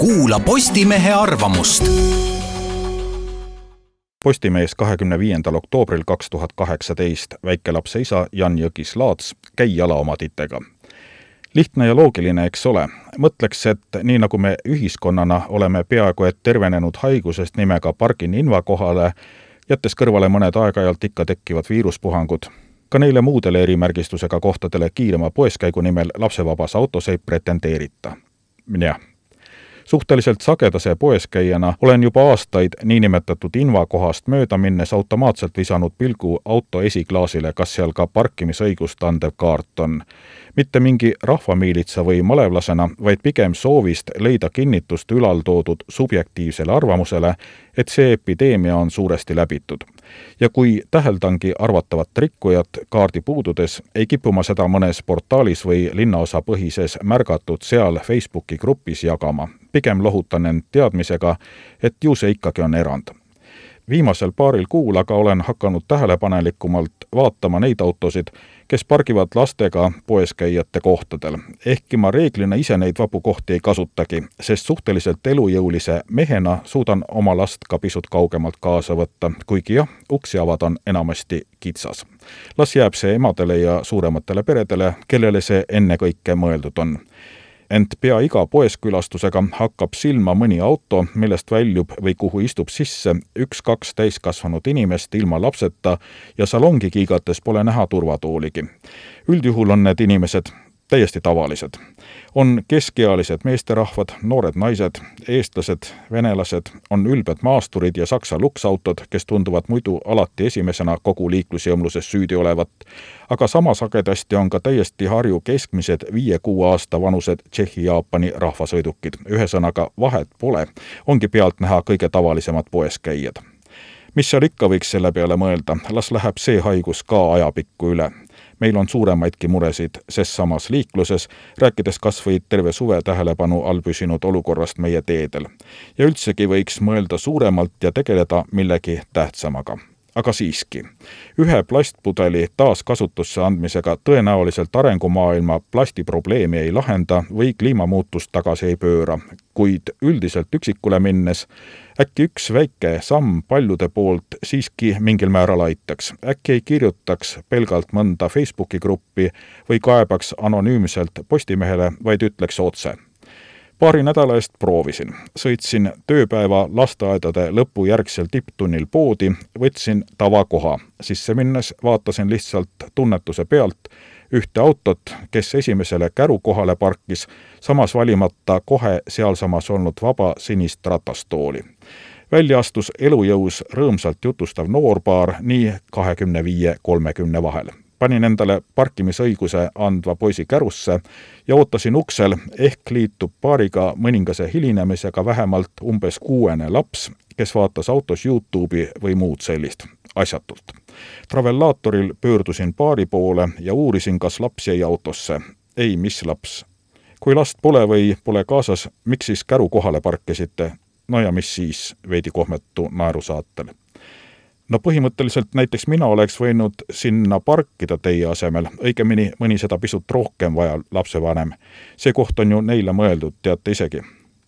kuula Postimehe arvamust. Postimees kahekümne viiendal oktoobril kaks tuhat kaheksateist väikelapse isa Jan Jõgis-Laats käi jala oma titega lihtne ja loogiline, eks ole. mõtleks, et nii nagu me ühiskonnana oleme peaaegu et tervenenud haigusest nimega Pargin invakohale, jättes kõrvale mõned aeg-ajalt ikka tekkivad viiruspuhangud, ka neile muudele erimärgistusega kohtadele kiirema poeskäigu nimel lapsevabas autos ei pretendeerita. jah suhteliselt sagedase poeskäijana olen juba aastaid niinimetatud invakohast mööda minnes automaatselt visanud pilgu auto esiklaasile, kas seal ka parkimisõigust andev kaart on mitte mingi rahvamiilitsa või malevlasena, vaid pigem soovist leida kinnitust ülaltoodud subjektiivsele arvamusele, et see epideemia on suuresti läbitud. ja kui täheldangi arvatavat rikkujat kaardi puududes, ei kipu ma seda mõnes portaalis või linnaosapõhises märgatud seal Facebooki grupis jagama. Pigem lohutan end teadmisega, et ju see ikkagi on erand viimasel paaril kuul aga olen hakanud tähelepanelikumalt vaatama neid autosid, kes pargivad lastega poeskäijate kohtadel. ehkki ma reeglina ise neid vabu kohti ei kasutagi, sest suhteliselt elujõulise mehena suudan oma last ka pisut kaugemalt kaasa võtta, kuigi jah, uksi avada on enamasti kitsas. las jääb see emadele ja suurematele peredele, kellele see ennekõike mõeldud on ent pea iga poeskülastusega hakkab silma mõni auto, millest väljub või kuhu istub sisse üks-kaks täiskasvanud inimest ilma lapseta ja salongi kiigates pole näha turvatooligi. üldjuhul on need inimesed täiesti tavalised. on keskealised meesterahvad, noored naised, eestlased, venelased, on ülbed maasturid ja saksa luksautod, kes tunduvad muidu alati esimesena kogu liiklusjõmluses süüdi olevat, aga sama sagedasti on ka täiesti Harju keskmised viie-kuue aasta vanused Tšehhi-Jaapani rahvasõidukid. ühesõnaga, vahet pole, ongi pealtnäha kõige tavalisemad poeskäijad mis seal ikka võiks selle peale mõelda, las läheb see haigus ka ajapikku üle meil on suuremaidki muresid ses samas liikluses, rääkides kas või terve suve tähelepanu all püsinud olukorrast meie teedel. ja üldsegi võiks mõelda suuremalt ja tegeleda millegi tähtsamaga aga siiski, ühe plastpudeli taaskasutusse andmisega tõenäoliselt arengumaailma plastiprobleemi ei lahenda või kliimamuutust tagasi ei pööra, kuid üldiselt üksikule minnes äkki üks väike samm paljude poolt siiski mingil määral aitaks. äkki ei kirjutaks pelgalt mõnda Facebooki gruppi või kaebaks anonüümselt Postimehele, vaid ütleks otse paari nädala eest proovisin. sõitsin tööpäeva lasteaedade lõpu järgsel tipptunnil poodi, võtsin tavakoha. sisse minnes vaatasin lihtsalt tunnetuse pealt ühte autot, kes esimesele kärukohale parkis, samas valimata kohe sealsamas olnud vaba sinist ratastooli. välja astus elujõus rõõmsalt jutustav noorpaar nii kahekümne viie, kolmekümne vahel panin endale parkimisõiguse andva poisi kärusse ja ootasin uksel, ehk liitub paariga mõningase hilinemisega vähemalt umbes kuuene laps, kes vaatas autos Youtube'i või muud sellist, asjatult. Travellaatoril pöördusin paari poole ja uurisin, kas laps jäi autosse. ei, mis laps? kui last pole või pole kaasas, miks siis käru kohale parkisite? no ja mis siis, veidi kohmetu naerusaatel no põhimõtteliselt näiteks mina oleks võinud sinna parkida teie asemel, õigemini mõni seda pisut rohkem vajav lapsevanem. see koht on ju neile mõeldud, teate isegi.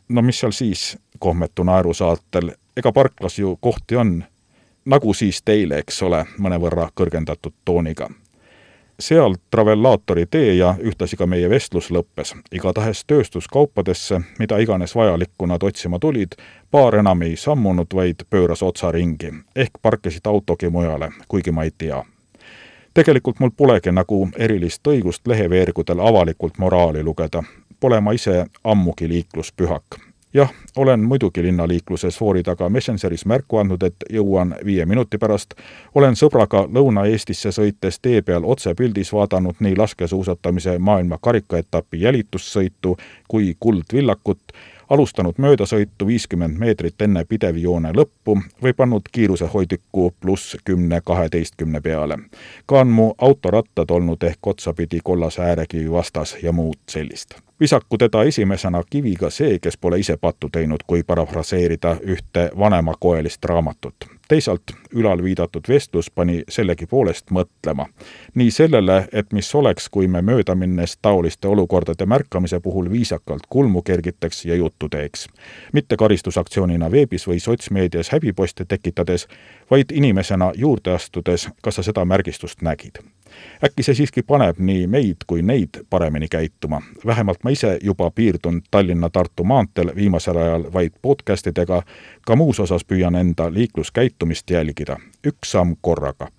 no mis seal siis, kohmetu naerusaatel, ega parklas ju kohti on. nagu siis teile, eks ole, mõnevõrra kõrgendatud tooniga seal travellaatori tee ja ühtlasi ka meie vestlus lõppes. igatahes tööstuskaupadesse, mida iganes vajalikku nad otsima tulid, paar enam ei sammunud, vaid pööras otsa ringi. ehk parkisid autogi mujale, kuigi ma ei tea. tegelikult mul polegi nagu erilist õigust leheveergudel avalikult moraali lugeda. Pole ma ise ammugi liikluspühak jah, olen muidugi linnaliikluses foori taga Messengeris märku andnud, et jõuan viie minuti pärast. olen sõbraga Lõuna-Eestisse sõites tee peal otsepildis vaadanud nii laskesuusatamise maailma karikaetapi jälitussõitu kui Kuldvillakut, alustanud möödasõitu viiskümmend meetrit enne pidevjoone lõppu või pannud kiirusehoidikku pluss kümne kaheteistkümne peale. ka on mu autorattad olnud ehk otsapidi kollase äärekivi vastas ja muud sellist visaku teda esimesena kiviga see, kes pole ise pattu teinud, kui parafraseerida ühte vanemakoelist raamatut. Teisalt ülal viidatud vestlus pani sellegipoolest mõtlema nii sellele, et mis oleks, kui me möödaminnes taoliste olukordade märkamise puhul viisakalt kulmu kergitaks ja juttu teeks. mitte karistusaktsioonina veebis või sotsmeedias häbiposte tekitades, vaid inimesena juurde astudes, kas sa seda märgistust nägid äkki see siiski paneb nii meid kui neid paremini käituma. vähemalt ma ise juba piirdun Tallinna-Tartu maanteel viimasel ajal vaid podcast idega, ka muus osas püüan enda liikluskäitumist jälgida, üks samm korraga